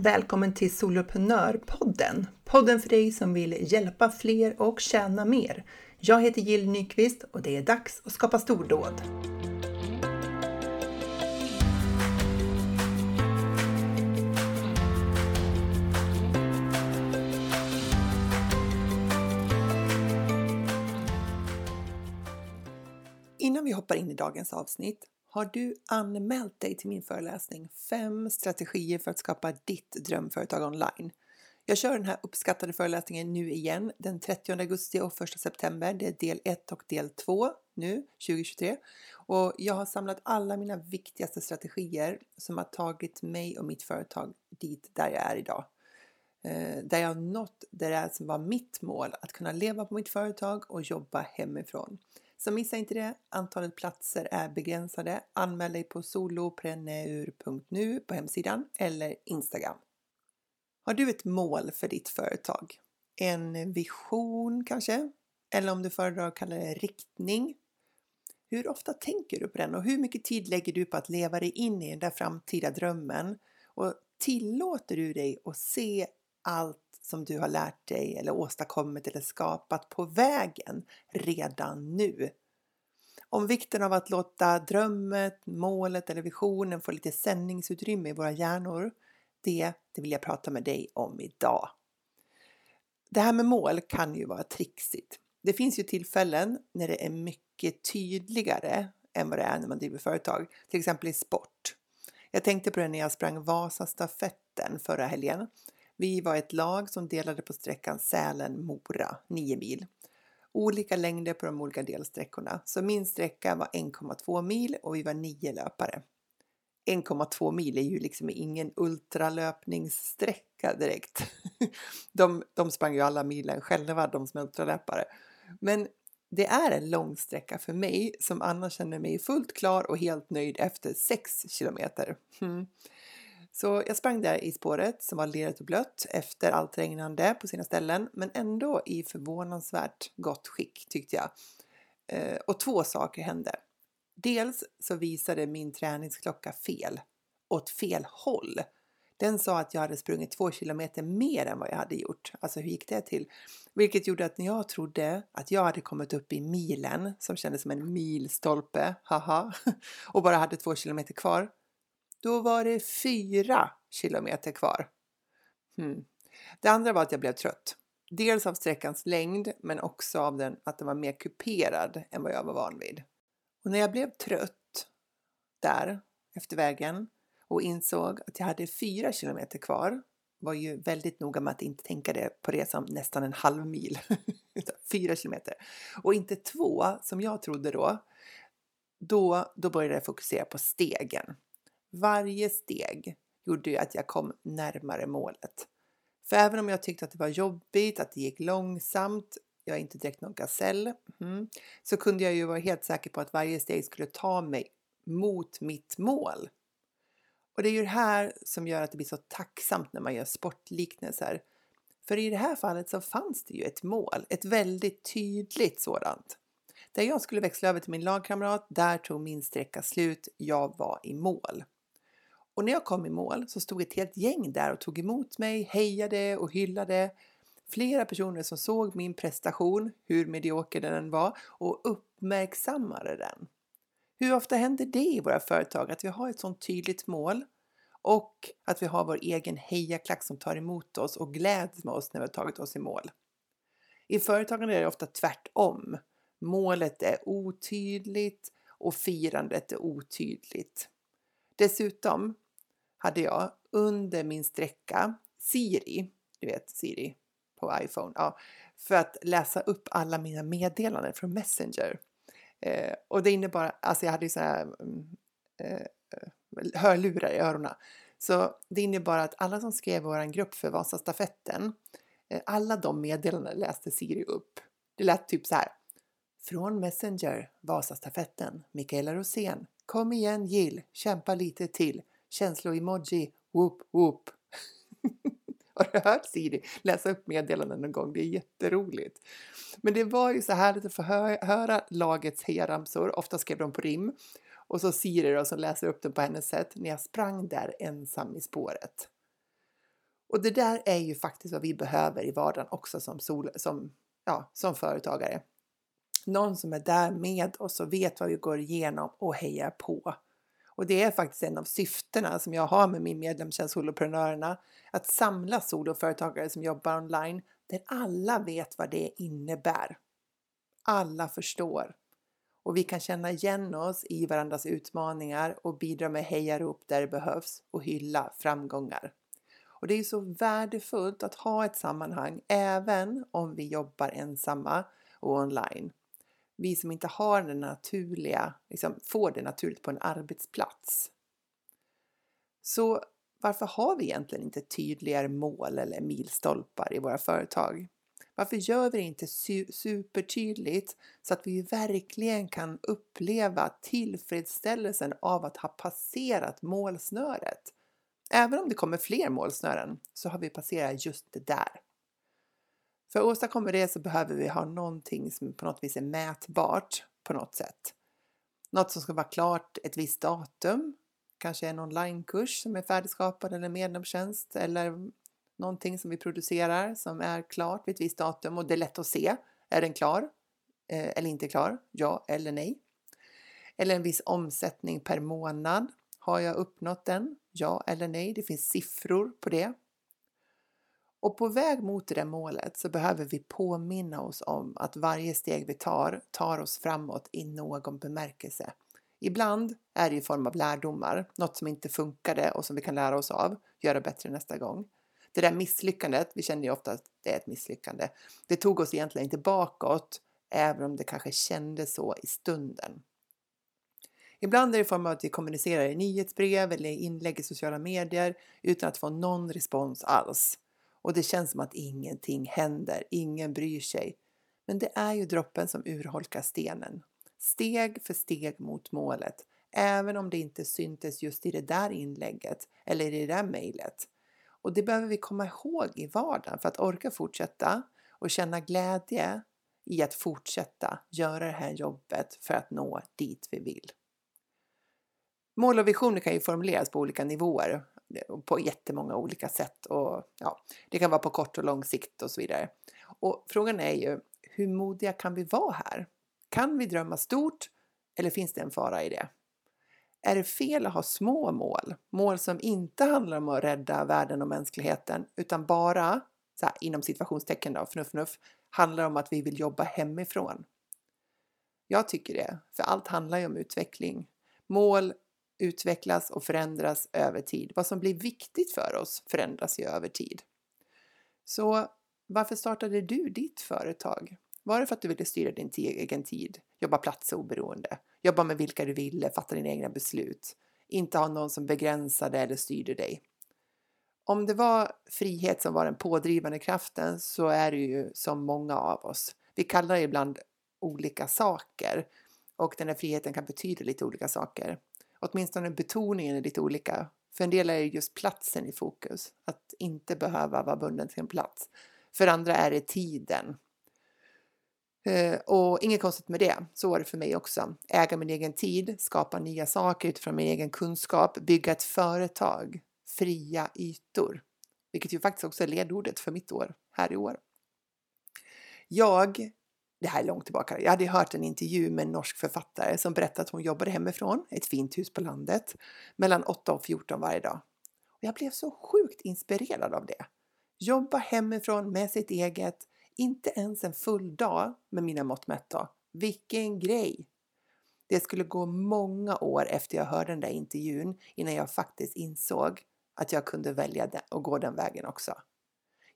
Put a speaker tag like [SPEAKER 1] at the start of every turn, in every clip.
[SPEAKER 1] Välkommen till Soloprenörpodden! Podden för dig som vill hjälpa fler och tjäna mer. Jag heter Jill Nyqvist och det är dags att skapa stordåd. Innan vi hoppar in i dagens avsnitt har du anmält dig till min föreläsning Fem strategier för att skapa ditt drömföretag online? Jag kör den här uppskattade föreläsningen nu igen den 30 augusti och 1 september. Det är del 1 och del 2 nu 2023 och jag har samlat alla mina viktigaste strategier som har tagit mig och mitt företag dit där jag är idag. Eh, där jag har nått det där som var mitt mål, att kunna leva på mitt företag och jobba hemifrån. Så missa inte det. Antalet platser är begränsade. Anmäl dig på solopreneur.nu på hemsidan eller Instagram. Har du ett mål för ditt företag? En vision kanske? Eller om du föredrar att kalla det riktning? Hur ofta tänker du på den och hur mycket tid lägger du på att leva dig in i den där framtida drömmen? Och tillåter du dig att se allt som du har lärt dig eller åstadkommit eller skapat på vägen redan nu. Om vikten av att låta drömmet, målet eller visionen få lite sändningsutrymme i våra hjärnor, det, det vill jag prata med dig om idag. Det här med mål kan ju vara trixigt. Det finns ju tillfällen när det är mycket tydligare än vad det är när man driver företag, till exempel i sport. Jag tänkte på det när jag sprang Vasastafetten förra helgen. Vi var ett lag som delade på sträckan Sälen-Mora, 9 mil. Olika längder på de olika delsträckorna, så min sträcka var 1,2 mil och vi var nio löpare. 1,2 mil är ju liksom ingen ultralöpningssträcka direkt. De, de sprang ju alla milen själva, de som är ultralöpare. Men det är en lång sträcka för mig som annars känner mig fullt klar och helt nöjd efter 6 kilometer. Mm. Så jag sprang där i spåret som var ledigt och blött efter allt regnande på sina ställen, men ändå i förvånansvärt gott skick tyckte jag. Eh, och två saker hände. Dels så visade min träningsklocka fel, åt fel håll. Den sa att jag hade sprungit två kilometer mer än vad jag hade gjort. Alltså hur gick det till? Vilket gjorde att när jag trodde att jag hade kommit upp i milen, som kändes som en milstolpe, haha, och bara hade två kilometer kvar, då var det fyra kilometer kvar. Hmm. Det andra var att jag blev trött. Dels av sträckans längd men också av den, att den var mer kuperad än vad jag var van vid. Och när jag blev trött där efter vägen och insåg att jag hade fyra kilometer kvar var ju väldigt noga med att inte tänka det på det som nästan en halv mil. fyra kilometer. Och inte två som jag trodde då. Då, då började jag fokusera på stegen. Varje steg gjorde ju att jag kom närmare målet. För även om jag tyckte att det var jobbigt, att det gick långsamt, jag är inte direkt någon gasell, mm, så kunde jag ju vara helt säker på att varje steg skulle ta mig mot mitt mål. Och det är ju det här som gör att det blir så tacksamt när man gör sportliknelser. För i det här fallet så fanns det ju ett mål, ett väldigt tydligt sådant. Där jag skulle växla över till min lagkamrat, där tog min sträcka slut, jag var i mål. Och när jag kom i mål så stod ett helt gäng där och tog emot mig, hejade och hyllade. Flera personer som såg min prestation, hur medioker den var, och uppmärksammade den. Hur ofta händer det i våra företag att vi har ett sådant tydligt mål och att vi har vår egen hejaklack som tar emot oss och gläds med oss när vi har tagit oss i mål? I företagen är det ofta tvärtom. Målet är otydligt och firandet är otydligt. Dessutom hade jag under min sträcka Siri, du vet Siri på iPhone, ja, för att läsa upp alla mina meddelanden från Messenger. Eh, och det innebar, alltså jag hade ju sådana här mm, eh, hörlurar i öronen. Så det innebar att alla som skrev i vår grupp för Vasastafetten, eh, alla de meddelandena läste Siri upp. Det lät typ så här. Från Messenger, Vasastafetten, Mikaela Rosén. Kom igen Jill, kämpa lite till. Känslo-emoji, whoop whoop. Har du hört Siri läsa upp meddelanden någon gång? Det är jätteroligt. Men det var ju så härligt att få hö höra lagets hejaramsor. Ofta skrev de på rim. Och så Siri då som läser upp dem på hennes sätt när jag sprang där ensam i spåret. Och det där är ju faktiskt vad vi behöver i vardagen också som, sol, som, ja, som företagare. Någon som är där med oss och vet vad vi går igenom och hejar på. Och det är faktiskt en av syftena som jag har med min medlemstjänst Soloprenörerna. Att samla soloföretagare som jobbar online där alla vet vad det innebär. Alla förstår. Och vi kan känna igen oss i varandras utmaningar och bidra med hejarop där det behövs och hylla framgångar. Och det är så värdefullt att ha ett sammanhang även om vi jobbar ensamma och online. Vi som inte har det naturliga, liksom får det naturligt på en arbetsplats. Så varför har vi egentligen inte tydligare mål eller milstolpar i våra företag? Varför gör vi det inte supertydligt så att vi verkligen kan uppleva tillfredsställelsen av att ha passerat målsnöret? Även om det kommer fler målsnören så har vi passerat just det där. För att åstadkomma det så behöver vi ha någonting som på något vis är mätbart på något sätt. Något som ska vara klart ett visst datum, kanske en onlinekurs som är färdigskapad eller medlemstjänst eller någonting som vi producerar som är klart vid ett visst datum och det är lätt att se. Är den klar eh, eller inte klar? Ja eller nej? Eller en viss omsättning per månad. Har jag uppnått den? Ja eller nej? Det finns siffror på det. Och på väg mot det där målet så behöver vi påminna oss om att varje steg vi tar tar oss framåt i någon bemärkelse. Ibland är det i form av lärdomar, något som inte funkade och som vi kan lära oss av, göra bättre nästa gång. Det där misslyckandet, vi känner ju ofta att det är ett misslyckande, det tog oss egentligen inte bakåt, även om det kanske kändes så i stunden. Ibland är det i form av att vi kommunicerar i nyhetsbrev eller inlägg i sociala medier utan att få någon respons alls. Och det känns som att ingenting händer, ingen bryr sig. Men det är ju droppen som urholkar stenen. Steg för steg mot målet, även om det inte syntes just i det där inlägget eller i det där mejlet. Och det behöver vi komma ihåg i vardagen för att orka fortsätta och känna glädje i att fortsätta göra det här jobbet för att nå dit vi vill. Mål och visioner kan ju formuleras på olika nivåer på jättemånga olika sätt och ja, det kan vara på kort och lång sikt och så vidare. Och frågan är ju hur modiga kan vi vara här? Kan vi drömma stort eller finns det en fara i det? Är det fel att ha små mål? Mål som inte handlar om att rädda världen och mänskligheten utan bara, så här, inom situationstecken då, fnuff fnuff, handlar om att vi vill jobba hemifrån. Jag tycker det, för allt handlar ju om utveckling. Mål utvecklas och förändras över tid. Vad som blir viktigt för oss förändras ju över tid. Så varför startade du ditt företag? Var det för att du ville styra din egen tid, jobba platsoberoende, jobba med vilka du ville, fatta dina egna beslut, inte ha någon som begränsade eller styrde dig? Om det var frihet som var den pådrivande kraften så är det ju som många av oss. Vi kallar det ibland olika saker och den här friheten kan betyda lite olika saker åtminstone betoningen är lite olika. För en del är det just platsen i fokus, att inte behöva vara bunden till en plats. För andra är det tiden. Eh, och inget konstigt med det, så var det för mig också. Äga min egen tid, skapa nya saker utifrån min egen kunskap, bygga ett företag, fria ytor. Vilket ju faktiskt också är ledordet för mitt år här i år. Jag det här är långt tillbaka. Jag hade hört en intervju med en norsk författare som berättade att hon jobbade hemifrån, ett fint hus på landet, mellan 8 och 14 varje dag. Och jag blev så sjukt inspirerad av det. Jobba hemifrån med sitt eget, inte ens en full dag med mina mått mätt Vilken grej! Det skulle gå många år efter jag hörde den där intervjun innan jag faktiskt insåg att jag kunde välja att gå den vägen också.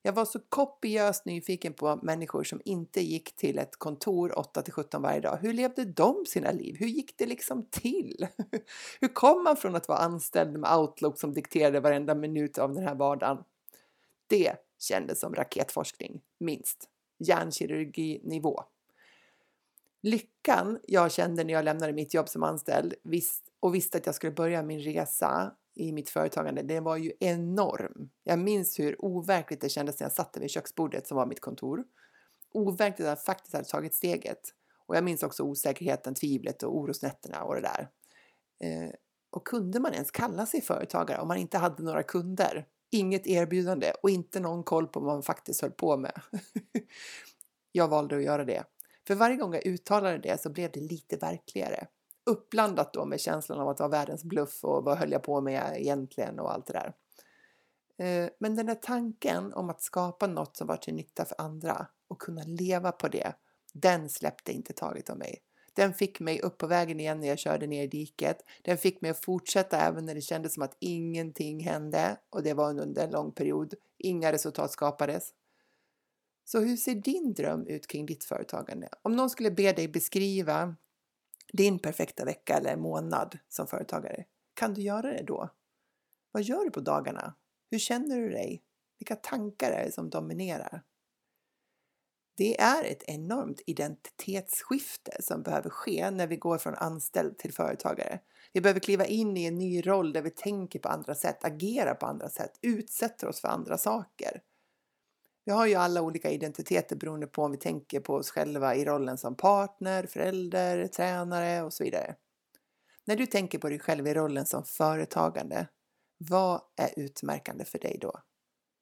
[SPEAKER 1] Jag var så kopiöst nyfiken på människor som inte gick till ett kontor 8 till 17 varje dag. Hur levde de sina liv? Hur gick det liksom till? Hur kom man från att vara anställd med Outlook som dikterade varenda minut av den här vardagen? Det kändes som raketforskning, minst. Hjärnkirurginivå. Lyckan jag kände när jag lämnade mitt jobb som anställd och visste att jag skulle börja min resa i mitt företagande, den var ju enorm. Jag minns hur overkligt det kändes när jag satt vid köksbordet som var mitt kontor. Overkligt att jag faktiskt hade tagit steget. Och jag minns också osäkerheten, tvivlet och orosnätterna och det där. Eh, och kunde man ens kalla sig företagare om man inte hade några kunder? inget erbjudande och inte någon koll på vad man faktiskt höll på med. jag valde att göra det. För varje gång jag uttalade det så blev det lite verkligare. Uppblandat då med känslan av att vara världens bluff och vad höll jag på med egentligen och allt det där. Eh, men den där tanken om att skapa något som var till nytta för andra och kunna leva på det, den släppte inte taget om mig. Den fick mig upp på vägen igen när jag körde ner i diket. Den fick mig att fortsätta även när det kändes som att ingenting hände och det var under en lång period. Inga resultat skapades. Så hur ser din dröm ut kring ditt företagande? Om någon skulle be dig beskriva din perfekta vecka eller månad som företagare, kan du göra det då? Vad gör du på dagarna? Hur känner du dig? Vilka tankar är det som dominerar? Det är ett enormt identitetsskifte som behöver ske när vi går från anställd till företagare. Vi behöver kliva in i en ny roll där vi tänker på andra sätt, agerar på andra sätt, utsätter oss för andra saker. Vi har ju alla olika identiteter beroende på om vi tänker på oss själva i rollen som partner, förälder, tränare och så vidare. När du tänker på dig själv i rollen som företagande, vad är utmärkande för dig då?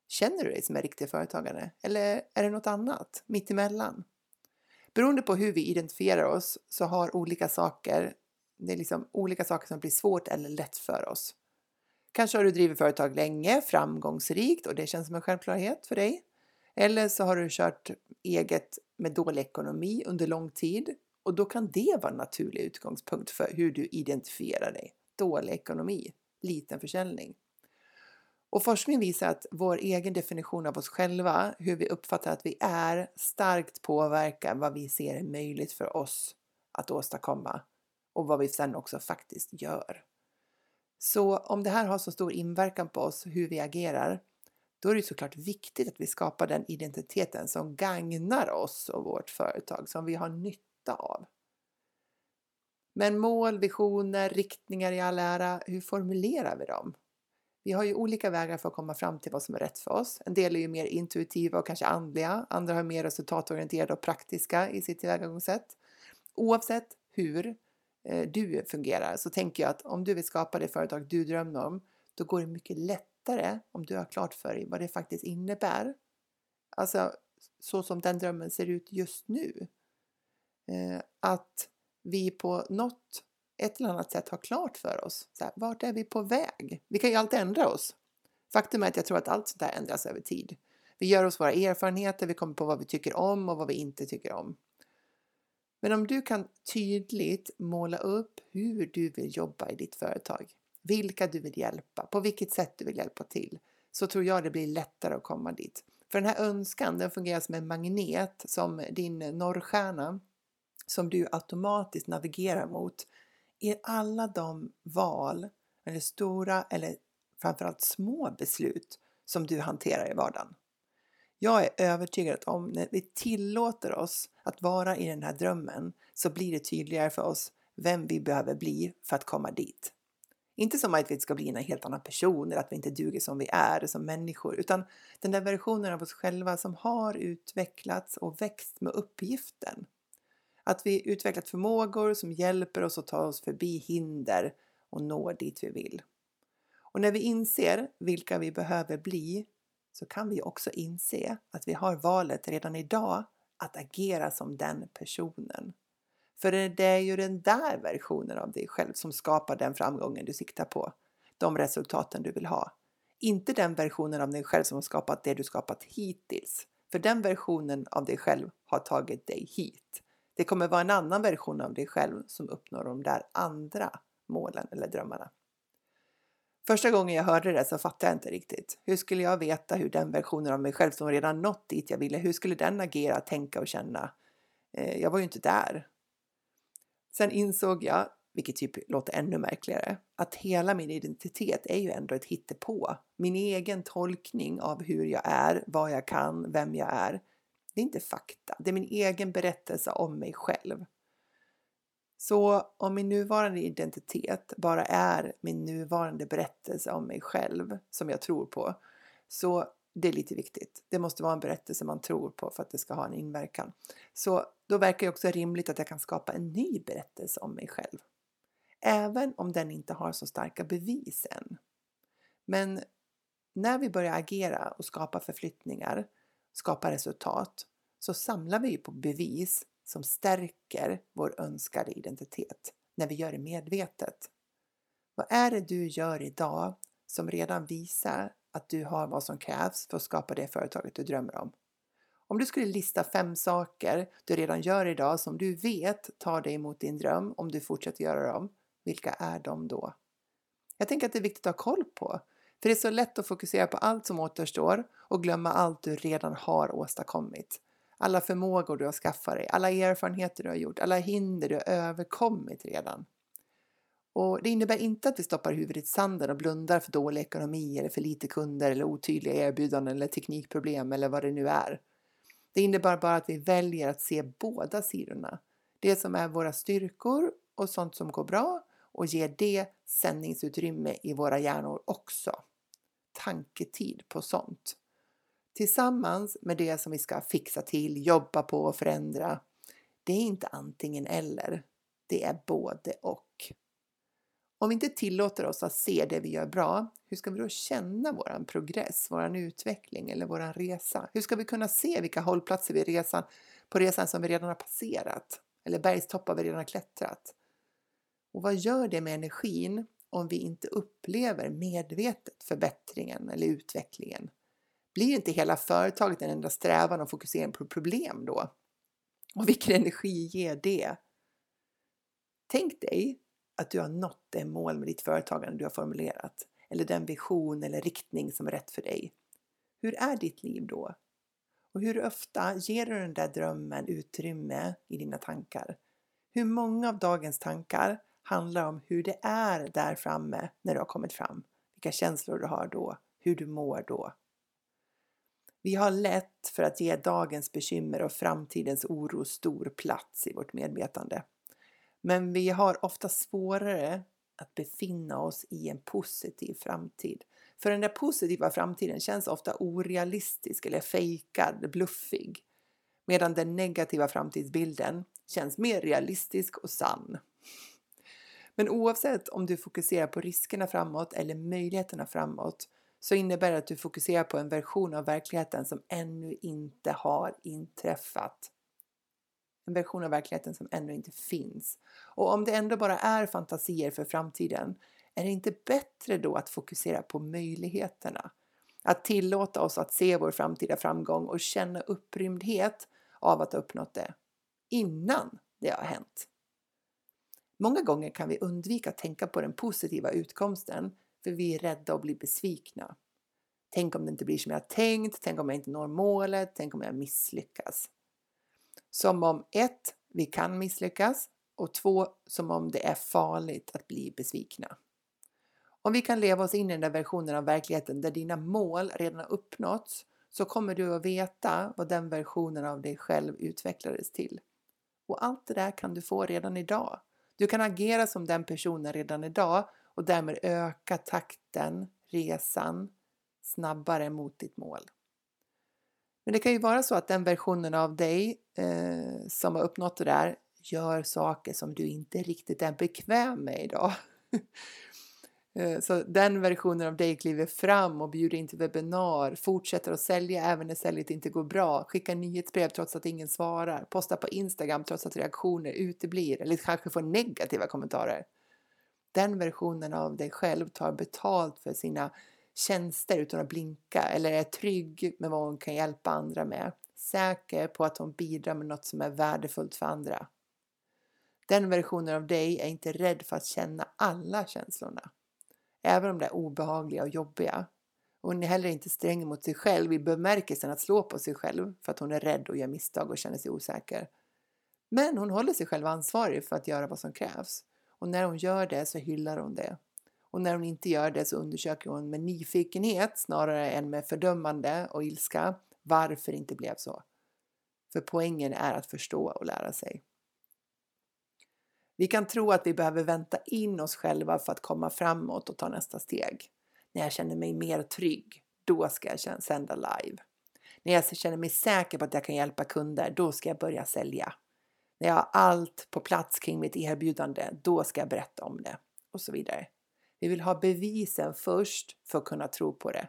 [SPEAKER 1] Känner du dig som en riktig företagare eller är det något annat mittemellan? Beroende på hur vi identifierar oss så har olika saker, det är liksom olika saker som blir svårt eller lätt för oss. Kanske har du drivit företag länge, framgångsrikt och det känns som en självklarhet för dig. Eller så har du kört eget med dålig ekonomi under lång tid och då kan det vara en naturlig utgångspunkt för hur du identifierar dig. Dålig ekonomi, liten försäljning. Och forskning visar att vår egen definition av oss själva, hur vi uppfattar att vi är, starkt påverkar vad vi ser är möjligt för oss att åstadkomma och vad vi sen också faktiskt gör. Så om det här har så stor inverkan på oss, hur vi agerar, då är det såklart viktigt att vi skapar den identiteten som gagnar oss och vårt företag, som vi har nytta av. Men mål, visioner, riktningar i all ära, hur formulerar vi dem? Vi har ju olika vägar för att komma fram till vad som är rätt för oss. En del är ju mer intuitiva och kanske andliga. Andra har mer resultatorienterade och praktiska i sitt tillvägagångssätt. Oavsett hur eh, du fungerar så tänker jag att om du vill skapa det företag du drömmer om, då går det mycket lätt lättare om du har klart för dig vad det faktiskt innebär. Alltså så som den drömmen ser ut just nu. Eh, att vi på något ett eller annat sätt har klart för oss. Så här, vart är vi på väg? Vi kan ju alltid ändra oss. Faktum är att jag tror att allt sånt där ändras över tid. Vi gör oss våra erfarenheter, vi kommer på vad vi tycker om och vad vi inte tycker om. Men om du kan tydligt måla upp hur du vill jobba i ditt företag, vilka du vill hjälpa, på vilket sätt du vill hjälpa till, så tror jag det blir lättare att komma dit. För den här önskan, den fungerar som en magnet, som din norrstjärna, som du automatiskt navigerar mot i alla de val, eller stora eller framförallt små beslut som du hanterar i vardagen. Jag är övertygad om när vi tillåter oss att vara i den här drömmen så blir det tydligare för oss vem vi behöver bli för att komma dit. Inte som att vi ska bli en helt annan person eller att vi inte duger som vi är som människor, utan den där versionen av oss själva som har utvecklats och växt med uppgiften. Att vi utvecklat förmågor som hjälper oss att ta oss förbi hinder och nå dit vi vill. Och när vi inser vilka vi behöver bli så kan vi också inse att vi har valet redan idag att agera som den personen. För det är ju den där versionen av dig själv som skapar den framgången du siktar på, de resultaten du vill ha. Inte den versionen av dig själv som har skapat det du skapat hittills. För den versionen av dig själv har tagit dig hit. Det kommer vara en annan version av dig själv som uppnår de där andra målen eller drömmarna. Första gången jag hörde det så fattade jag inte riktigt. Hur skulle jag veta hur den versionen av mig själv som redan nått dit jag ville, hur skulle den agera, tänka och känna? Eh, jag var ju inte där. Sen insåg jag, vilket typ låter ännu märkligare, att hela min identitet är ju ändå ett hittepå. Min egen tolkning av hur jag är, vad jag kan, vem jag är. Det är inte fakta, det är min egen berättelse om mig själv. Så om min nuvarande identitet bara är min nuvarande berättelse om mig själv som jag tror på, så det är lite viktigt. Det måste vara en berättelse man tror på för att det ska ha en inverkan. Så då verkar det också rimligt att jag kan skapa en ny berättelse om mig själv. Även om den inte har så starka bevis än. Men när vi börjar agera och skapa förflyttningar, skapa resultat, så samlar vi på bevis som stärker vår önskade identitet när vi gör det medvetet. Vad är det du gör idag som redan visar att du har vad som krävs för att skapa det företaget du drömmer om? Om du skulle lista fem saker du redan gör idag som du vet tar dig mot din dröm om du fortsätter göra dem, vilka är de då? Jag tänker att det är viktigt att ha koll på, för det är så lätt att fokusera på allt som återstår och glömma allt du redan har åstadkommit. Alla förmågor du har skaffat dig, alla erfarenheter du har gjort, alla hinder du har överkommit redan. Och det innebär inte att vi stoppar huvudet i sanden och blundar för dålig ekonomi eller för lite kunder eller otydliga erbjudanden eller teknikproblem eller vad det nu är. Det innebär bara att vi väljer att se båda sidorna. Det som är våra styrkor och sånt som går bra och ger det sändningsutrymme i våra hjärnor också. Tanketid på sånt. Tillsammans med det som vi ska fixa till, jobba på och förändra. Det är inte antingen eller. Det är både och. Om vi inte tillåter oss att se det vi gör bra, hur ska vi då känna våran progress, våran utveckling eller våran resa? Hur ska vi kunna se vilka hållplatser vi resan, på resan som vi redan har passerat? Eller bergstoppar vi redan har klättrat? Och vad gör det med energin om vi inte upplever medvetet förbättringen eller utvecklingen? Blir inte hela företaget en enda strävan och fokusering på problem då? Och vilken energi ger det? Tänk dig att du har nått det mål med ditt företagande du har formulerat eller den vision eller riktning som är rätt för dig. Hur är ditt liv då? Och hur ofta ger du den där drömmen utrymme i dina tankar? Hur många av dagens tankar handlar om hur det är där framme när du har kommit fram? Vilka känslor du har då? Hur du mår då? Vi har lätt för att ge dagens bekymmer och framtidens oro stor plats i vårt medvetande. Men vi har ofta svårare att befinna oss i en positiv framtid. För den där positiva framtiden känns ofta orealistisk eller fejkad, bluffig. Medan den negativa framtidsbilden känns mer realistisk och sann. Men oavsett om du fokuserar på riskerna framåt eller möjligheterna framåt så innebär det att du fokuserar på en version av verkligheten som ännu inte har inträffat en version av verkligheten som ännu inte finns. Och om det ändå bara är fantasier för framtiden, är det inte bättre då att fokusera på möjligheterna? Att tillåta oss att se vår framtida framgång och känna upprymdhet av att ha uppnått det innan det har hänt. Många gånger kan vi undvika att tänka på den positiva utkomsten för vi är rädda att bli besvikna. Tänk om det inte blir som jag tänkt, tänk om jag inte når målet, tänk om jag misslyckas. Som om ett, vi kan misslyckas och två, som om det är farligt att bli besvikna. Om vi kan leva oss in i den där versionen av verkligheten där dina mål redan har uppnåtts så kommer du att veta vad den versionen av dig själv utvecklades till. Och allt det där kan du få redan idag. Du kan agera som den personen redan idag och därmed öka takten, resan, snabbare mot ditt mål. Men det kan ju vara så att den versionen av dig eh, som har uppnått det där gör saker som du inte riktigt är bekväm med idag. Eh, så den versionen av dig kliver fram och bjuder in till webbinar, fortsätter att sälja även när säljet inte går bra, skickar nyhetsbrev trots att ingen svarar, postar på Instagram trots att reaktioner uteblir eller kanske får negativa kommentarer. Den versionen av dig själv tar betalt för sina tjänster utan att blinka eller är trygg med vad hon kan hjälpa andra med. Säker på att hon bidrar med något som är värdefullt för andra. Den versionen av dig är inte rädd för att känna alla känslorna. Även om de är obehagliga och jobbiga. hon är heller inte sträng mot sig själv i bemärkelsen att slå på sig själv för att hon är rädd och gör misstag och känner sig osäker. Men hon håller sig själv ansvarig för att göra vad som krävs. Och när hon gör det så hyllar hon det och när hon inte gör det så undersöker hon med nyfikenhet snarare än med fördömande och ilska varför det inte blev så. För poängen är att förstå och lära sig. Vi kan tro att vi behöver vänta in oss själva för att komma framåt och ta nästa steg. När jag känner mig mer trygg, då ska jag sända live. När jag känner mig säker på att jag kan hjälpa kunder, då ska jag börja sälja. När jag har allt på plats kring mitt erbjudande, då ska jag berätta om det och så vidare. Vi vill ha bevisen först för att kunna tro på det.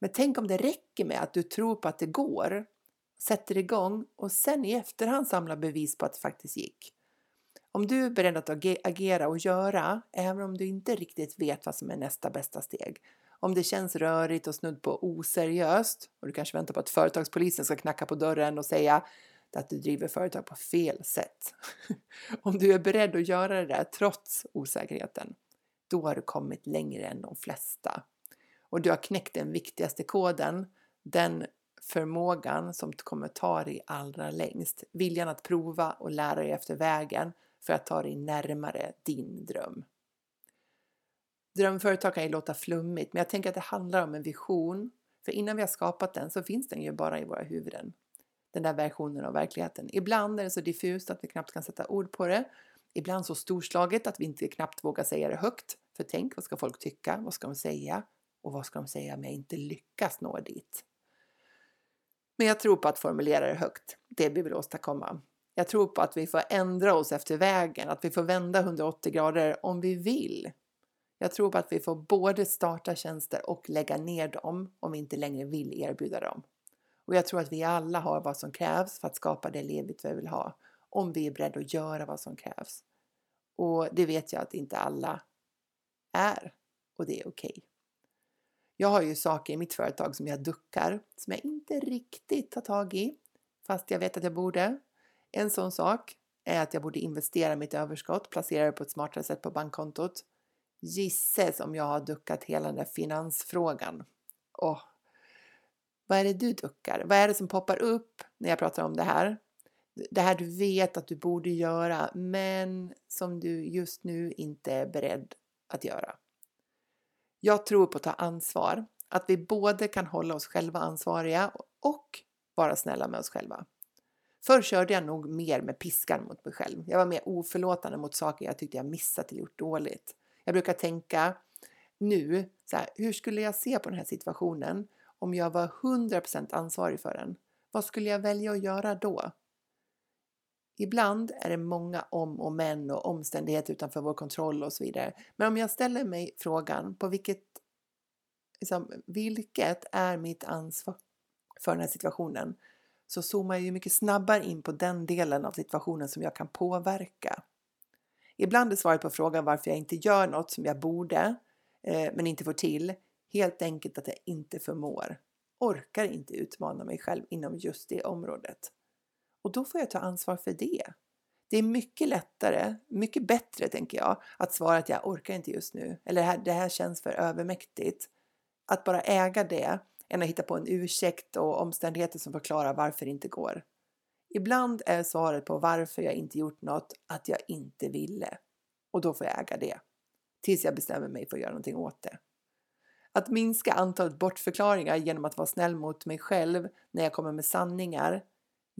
[SPEAKER 1] Men tänk om det räcker med att du tror på att det går, sätter igång och sen i efterhand samlar bevis på att det faktiskt gick. Om du är beredd att agera och göra, även om du inte riktigt vet vad som är nästa bästa steg. Om det känns rörigt och snudd på oseriöst och du kanske väntar på att företagspolisen ska knacka på dörren och säga att du driver företag på fel sätt. om du är beredd att göra det där trots osäkerheten, då har du kommit längre än de flesta. Och du har knäckt den viktigaste koden, den förmågan som kommer ta dig allra längst. Viljan att prova och lära dig efter vägen för att ta dig närmare din dröm. Drömföretag kan ju låta flummigt, men jag tänker att det handlar om en vision. För innan vi har skapat den så finns den ju bara i våra huvuden. Den där versionen av verkligheten. Ibland är den så diffust att vi knappt kan sätta ord på det. Ibland så storslaget att vi inte knappt vågar säga det högt. För tänk, vad ska folk tycka? Vad ska de säga? Och vad ska de säga om jag inte lyckas nå dit? Men jag tror på att formulera det högt, det vi vill åstadkomma. Jag tror på att vi får ändra oss efter vägen, att vi får vända 180 grader om vi vill. Jag tror på att vi får både starta tjänster och lägga ner dem om vi inte längre vill erbjuda dem. Och jag tror att vi alla har vad som krävs för att skapa det livet vi vill ha, om vi är beredda att göra vad som krävs. Och det vet jag att inte alla är och det är okej. Okay. Jag har ju saker i mitt företag som jag duckar, som jag inte riktigt tar tag i, fast jag vet att jag borde. En sån sak är att jag borde investera mitt överskott, placera det på ett smartare sätt på bankkontot. Gisses om jag har duckat hela den där finansfrågan. Åh, vad är det du duckar? Vad är det som poppar upp när jag pratar om det här? Det här du vet att du borde göra, men som du just nu inte är beredd att göra. Jag tror på att ta ansvar, att vi både kan hålla oss själva ansvariga och vara snälla med oss själva. Förr körde jag nog mer med piskan mot mig själv. Jag var mer oförlåtande mot saker jag tyckte jag missat eller gjort dåligt. Jag brukar tänka nu, så här, hur skulle jag se på den här situationen om jag var 100% ansvarig för den? Vad skulle jag välja att göra då? Ibland är det många om och men och omständigheter utanför vår kontroll och så vidare. Men om jag ställer mig frågan på vilket, liksom, vilket är mitt ansvar för den här situationen? Så zoomar jag ju mycket snabbare in på den delen av situationen som jag kan påverka. Ibland är svaret på frågan varför jag inte gör något som jag borde eh, men inte får till helt enkelt att jag inte förmår, orkar inte utmana mig själv inom just det området. Och då får jag ta ansvar för det. Det är mycket lättare, mycket bättre tänker jag, att svara att jag orkar inte just nu eller det här, det här känns för övermäktigt. Att bara äga det än att hitta på en ursäkt och omständigheter som förklarar varför det inte går. Ibland är svaret på varför jag inte gjort något att jag inte ville och då får jag äga det tills jag bestämmer mig för att göra någonting åt det. Att minska antalet bortförklaringar genom att vara snäll mot mig själv när jag kommer med sanningar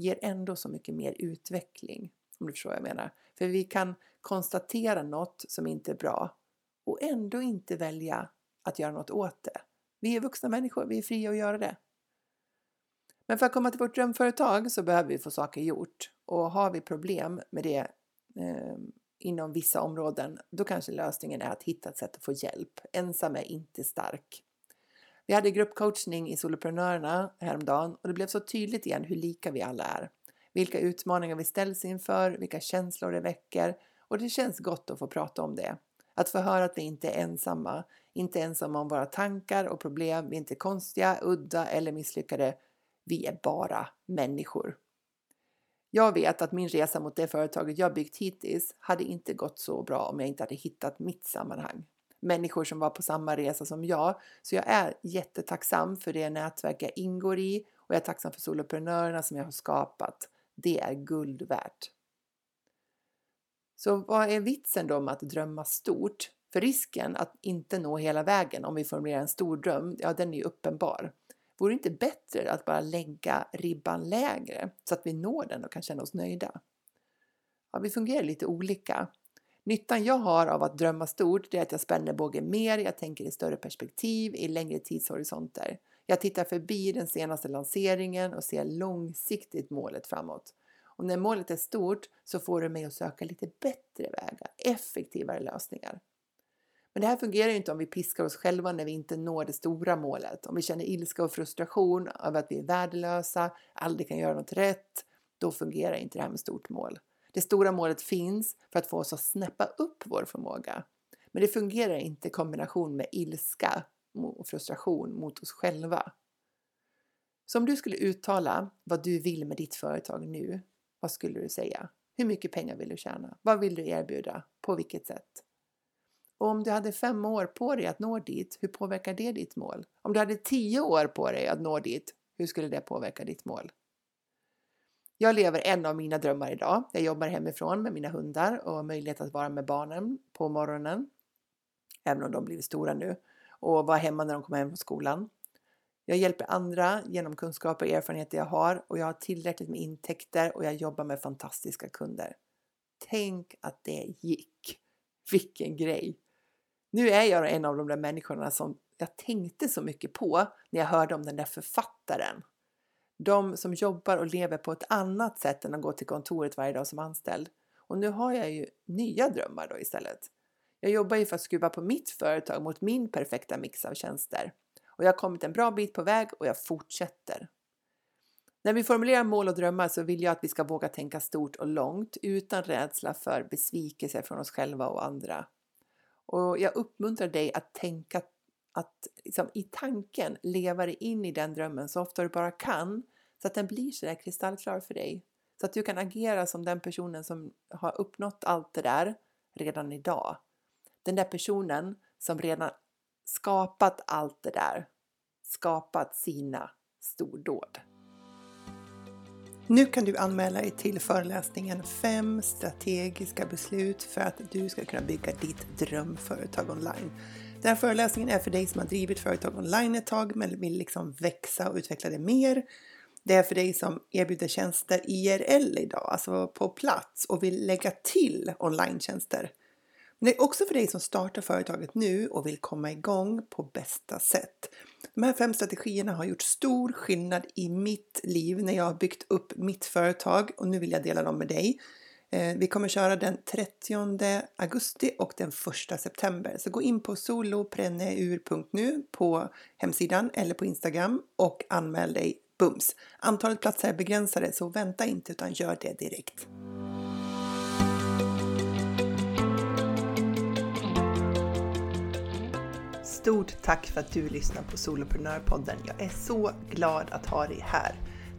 [SPEAKER 1] ger ändå så mycket mer utveckling. Om du förstår vad jag menar. För vi kan konstatera något som inte är bra och ändå inte välja att göra något åt det. Vi är vuxna människor, vi är fria att göra det. Men för att komma till vårt drömföretag så behöver vi få saker gjort och har vi problem med det eh, inom vissa områden, då kanske lösningen är att hitta ett sätt att få hjälp. Ensam är inte stark. Vi hade gruppcoachning i Soloprenörerna häromdagen och det blev så tydligt igen hur lika vi alla är. Vilka utmaningar vi ställs inför, vilka känslor det väcker och det känns gott att få prata om det. Att få höra att vi inte är ensamma, inte ensamma om våra tankar och problem, vi är inte konstiga, udda eller misslyckade. Vi är bara människor. Jag vet att min resa mot det företaget jag byggt hittills hade inte gått så bra om jag inte hade hittat mitt sammanhang människor som var på samma resa som jag. Så jag är jättetacksam för det nätverk jag ingår i och jag är tacksam för soloprenörerna som jag har skapat. Det är guld värt. Så vad är vitsen då med att drömma stort? För risken att inte nå hela vägen om vi formulerar en stor dröm, ja den är ju uppenbar. Vore det inte bättre att bara lägga ribban lägre så att vi når den och kan känna oss nöjda? Ja, vi fungerar lite olika. Nyttan jag har av att drömma stort är att jag spänner bågen mer, jag tänker i större perspektiv, i längre tidshorisonter. Jag tittar förbi den senaste lanseringen och ser långsiktigt målet framåt. Och när målet är stort så får du mig att söka lite bättre vägar, effektivare lösningar. Men det här fungerar ju inte om vi piskar oss själva när vi inte når det stora målet. Om vi känner ilska och frustration över att vi är värdelösa, aldrig kan göra något rätt, då fungerar inte det här med stort mål. Det stora målet finns för att få oss att snäppa upp vår förmåga. Men det fungerar inte i kombination med ilska och frustration mot oss själva. Så om du skulle uttala vad du vill med ditt företag nu, vad skulle du säga? Hur mycket pengar vill du tjäna? Vad vill du erbjuda? På vilket sätt? Och om du hade fem år på dig att nå dit, hur påverkar det ditt mål? Om du hade tio år på dig att nå dit, hur skulle det påverka ditt mål? Jag lever en av mina drömmar idag. Jag jobbar hemifrån med mina hundar och har möjlighet att vara med barnen på morgonen, även om de blivit stora nu, och vara hemma när de kommer hem från skolan. Jag hjälper andra genom kunskaper och erfarenheter jag har och jag har tillräckligt med intäkter och jag jobbar med fantastiska kunder. Tänk att det gick! Vilken grej! Nu är jag en av de där människorna som jag tänkte så mycket på när jag hörde om den där författaren. De som jobbar och lever på ett annat sätt än att gå till kontoret varje dag som anställd. Och nu har jag ju nya drömmar då istället. Jag jobbar ju för att skruva på mitt företag mot min perfekta mix av tjänster. Och jag har kommit en bra bit på väg och jag fortsätter. När vi formulerar mål och drömmar så vill jag att vi ska våga tänka stort och långt utan rädsla för besvikelse från oss själva och andra. Och jag uppmuntrar dig att tänka att liksom, i tanken leva dig in i den drömmen så ofta du bara kan så att den blir så där kristallklar för dig. Så att du kan agera som den personen som har uppnått allt det där redan idag. Den där personen som redan skapat allt det där, skapat sina stordåd. Nu kan du anmäla dig till föreläsningen 5 strategiska beslut för att du ska kunna bygga ditt drömföretag online. Den här föreläsningen är för dig som har drivit företag online ett tag men vill liksom växa och utveckla det mer. Det är för dig som erbjuder tjänster IRL idag, alltså på plats och vill lägga till online Men det är också för dig som startar företaget nu och vill komma igång på bästa sätt. De här fem strategierna har gjort stor skillnad i mitt liv när jag har byggt upp mitt företag och nu vill jag dela dem med dig. Eh, vi kommer köra den 30 augusti och den 1 september. Så gå in på solopreneur.nu på hemsidan eller på Instagram och anmäl dig bums. Antalet platser är begränsade så vänta inte utan gör det direkt. Stort tack för att du lyssnar på Soloprenörpodden. Jag är så glad att ha dig här.